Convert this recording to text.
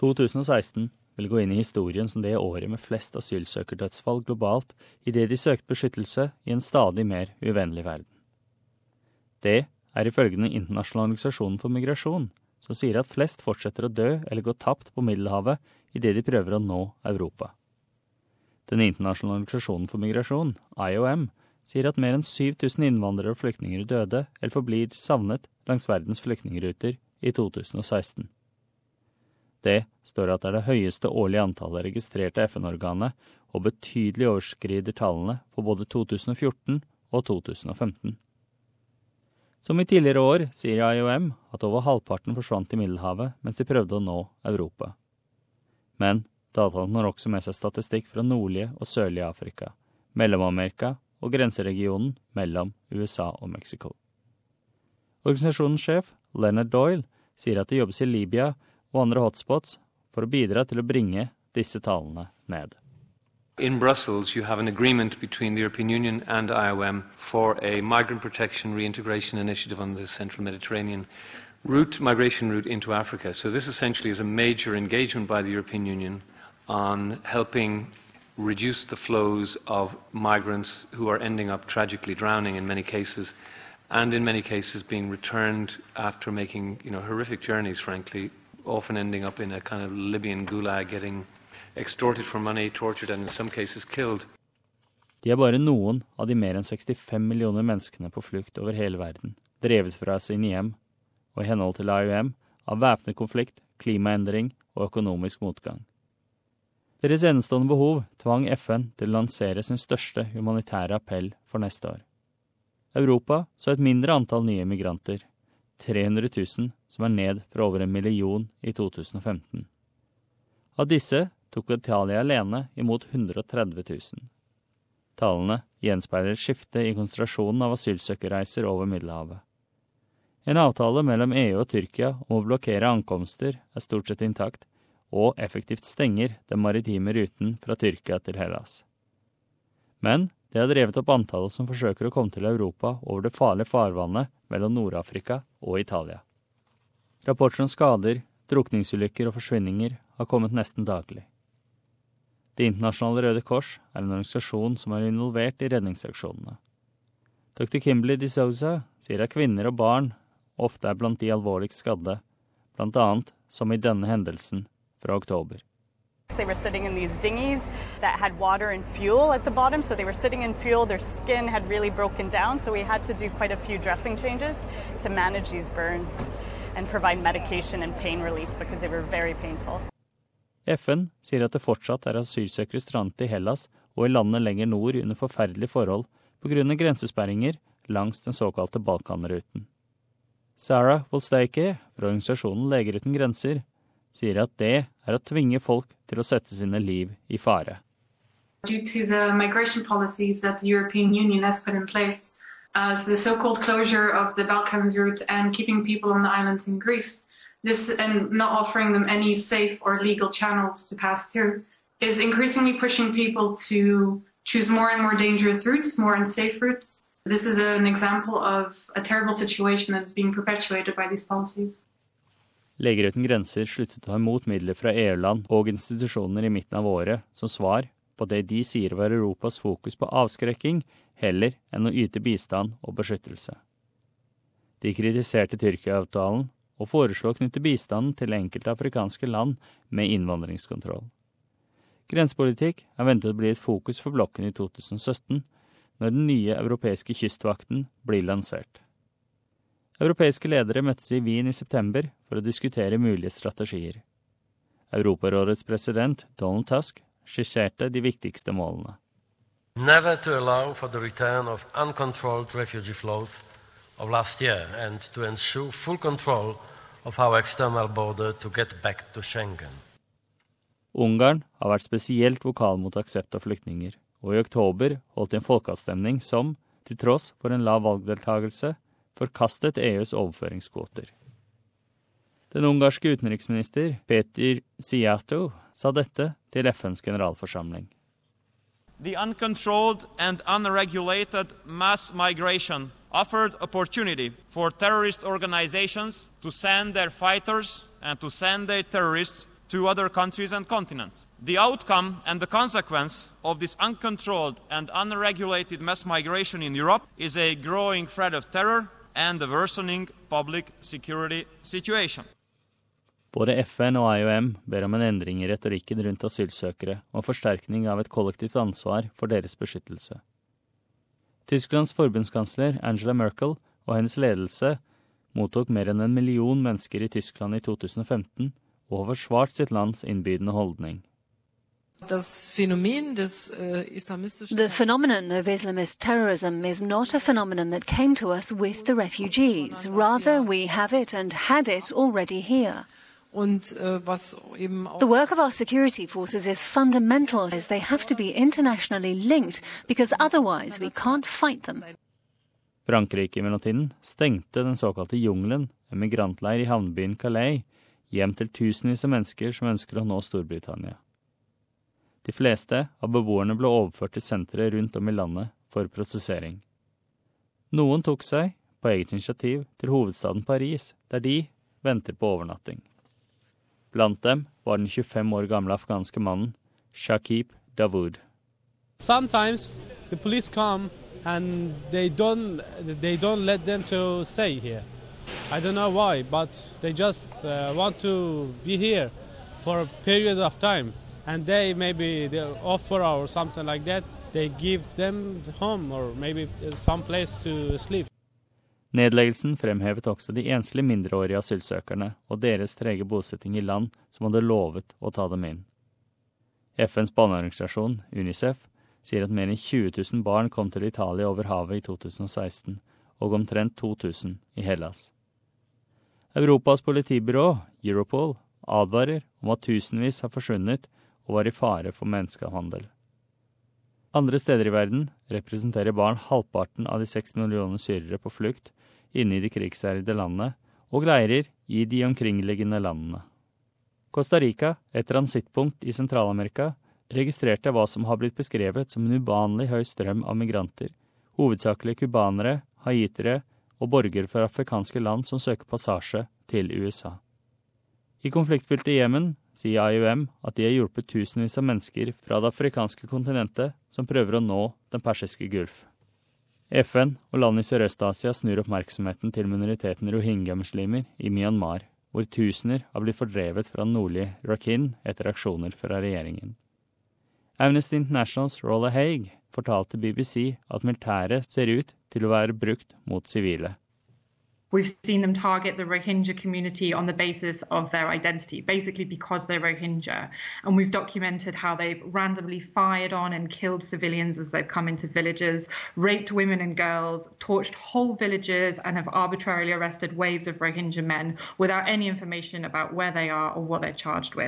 2016 vil gå inn i historien som det året med flest asylsøkerdødsfall globalt idet de søkte beskyttelse i en stadig mer uvennlig verden. Det er ifølge Den internasjonale organisasjonen for migrasjon, som sier at flest fortsetter å dø eller gå tapt på Middelhavet idet de prøver å nå Europa. Den internasjonale organisasjonen for migrasjon, IOM, sier at mer enn 7000 innvandrere og flyktninger døde eller forblir savnet langs verdens flyktningruter i 2016. Det står at det er det høyeste årlige antallet registrerte FN-organet, og betydelig overskrider tallene for både 2014 og 2015. Som i tidligere år sier IOM at over halvparten forsvant i Middelhavet mens de prøvde å nå Europa. Men dataene har også med seg statistikk fra nordlige og sørlige Afrika, Mellom-Amerika og grenseregionen mellom USA og Mexico. Organisasjonens sjef, Leonard Doyle, sier at det jobbes i Libya og andre hotspots for å bidra til å bringe disse tallene ned. In Brussels, you have an agreement between the European Union and IOM for a migrant protection reintegration initiative on the central Mediterranean route, migration route into Africa. So this essentially is a major engagement by the European Union on helping reduce the flows of migrants who are ending up tragically drowning in many cases, and in many cases being returned after making you know, horrific journeys, frankly, often ending up in a kind of Libyan gulag, getting extorted for money, tortured, and in some cases killed. De er bare noen av de mer enn 65 millioner menneskene på flukt over hele verden, drevet fra sine hjem, og i henhold til IOM av væpnet konflikt, klimaendring og økonomisk motgang. Deres enestående behov tvang FN til å lansere sin største humanitære appell for neste år. Europa så et mindre antall nye migranter, 300 000, som er ned fra over en million i 2015. Av disse tok Italia alene imot 130 000. Tallene gjenspeiler et skifte i konsentrasjonen av asylsøkerreiser over Middelhavet. En avtale mellom EU og Tyrkia om å blokkere ankomster er stort sett intakt, og effektivt stenger den maritime ruten fra Tyrkia til Hellas. Men det har drevet opp antallet som forsøker å komme til Europa over det farlige farvannet mellom Nord-Afrika og Italia. Rapporter om skader, drukningsulykker og forsvinninger har kommet nesten daglig. Det internasjonale Røde Kors er en organisasjon som er involvert i redningsaksjonene. Dr. Kimberley DeSouza sier at kvinner og barn ofte er blant de alvorligst skadde, annet som i denne hendelsen fra oktober. They were sitting in these dinghies that had water and fuel at the bottom, so they were sitting in fuel. Their skin had really broken down, so we had to do quite a few dressing changes to manage these burns and provide medication and pain relief because they were very painful. FN sier at det fortsatt er asylsøkere strandet i Hellas og i landene lenger nord under forferdelige forhold pga. grensesperringer langs den såkalte Balkanruten. Sarah Wolsteike fra organisasjonen Leger uten grenser sier at det er å tvinge folk til å sette sine liv i fare. Due to the migration policies that the European Union has put in place, uh, the so-called closure of the Balkans route and keeping people on the islands in Greece, this and not offering them any safe or legal channels to pass through, is increasingly pushing people to choose more and more dangerous routes, more unsafe routes. This is an example of a terrible situation that is being perpetuated by these policies. Leger uten grenser sluttet å ta imot midler fra EU-land og institusjoner i midten av året som svar på det de sier var Europas fokus på avskrekking heller enn å yte bistand og beskyttelse. De kritiserte Tyrkia-avtalen og foreslo å knytte bistanden til enkelte afrikanske land med innvandringskontroll. Grensepolitikk er ventet å bli et fokus for blokken i 2017, når den nye europeiske kystvakten blir lansert. Europeiske ledere møttes i Wien i september for å diskutere mulige strategier. Europarådets president Donald Tusk skisserte de viktigste målene. Never to allow for the return of uncontrolled refugee flows of last year and to ensure full control of our external border to get back to Schengen. Ungarn har vært spesielt vokal mot aksept av flyktninger, og i oktober holdt de en folkeavstemning som, til tross for en lav valgdeltagelse, forkastet EUs overføringskvoter. Den ungarske utenriksminister Peter Siato sa dette til FNs generalforsamling. The uncontrolled and unregulated mass migration offered opportunity for terrorist organizations to send their fighters and to send their terrorists to other countries and continents. The outcome and the consequence of this uncontrolled and unregulated mass migration in Europe is a growing threat of terror and the worsening public security situation. Både FN og IOM ber om en endring i retorikken rundt asylsøkere og forsterkning av et kollektivt ansvar for deres beskyttelse. Tysklands forbundskansler Angela Merkel og hennes ledelse mottok mer enn en million mennesker i Tyskland i 2015 og har forsvart sitt lands innbydende holdning. The phenomenon of Islamist terrorism is not a phenomenon that came to us with the refugees. Rather, we have it and had it already here. The work of our security forces is fundamental as they have to be internationally linked because otherwise we can't fight them. Frankrike i mellomtiden stengte den såkalte jungelen, en migrantleir i havnebyen Calais, hjem til tusenvis av mennesker som ønsker å nå Storbritannia. De fleste av beboerne ble overført til sentre rundt om i landet for prosessering. Noen tok seg, på eget initiativ, til hovedstaden Paris, der de venter på overnatting. Blant dem var den 25 år gamle afghanske mannen Shakib Davud. Sometimes the police come and they don't they don't let them to stay here. I don't know why, but they just uh, want to be here for a period of time, and they maybe they're offer or something like that. They give them home or maybe some place to sleep. Nedleggelsen fremhevet også de enslige mindreårige asylsøkerne og deres trege bosetting i land som hadde lovet å ta dem inn. FNs barneorganisasjon, UNICEF, sier at mer enn 20 000 barn kom til Italia over havet i 2016, og omtrent 2000 i Hellas. Europas politibyrå, Europol, advarer om at tusenvis har forsvunnet og var i fare for menneskehandel. Andre steder i verden representerer barn halvparten av de seks millioner syrere på flukt inne i de krigsherjede landene og leirer i de omkringliggende landene. Costa Rica, et transittpunkt i Sentral-Amerika, registrerte hva som har blitt beskrevet som en uvanlig høy strøm av migranter, hovedsakelig cubanere, haitere og borgere fra afrikanske land som søker passasje til USA. I konfliktfylte Jemen sier IOM at de har hjulpet tusenvis av mennesker fra det afrikanske kontinentet som prøver å nå den persiske gulf. FN og land i Sørøst-Asia snur oppmerksomheten til minoriteten rohingya-muslimer i Myanmar, hvor tusener har blitt fordrevet fra nordlige Rakhine etter aksjoner fra regjeringen. Amnesty Internationals Rolla Haig fortalte BBC at militæret ser ut til å være brukt mot sivile. We've seen them target the Rohingya community on the basis of their identity, basically because they're Rohingya. And we've documented how they've randomly fired on and killed civilians as they've come into villages, raped women and girls, torched whole villages, and have arbitrarily arrested waves of Rohingya men without any information about where they are or what they're charged with.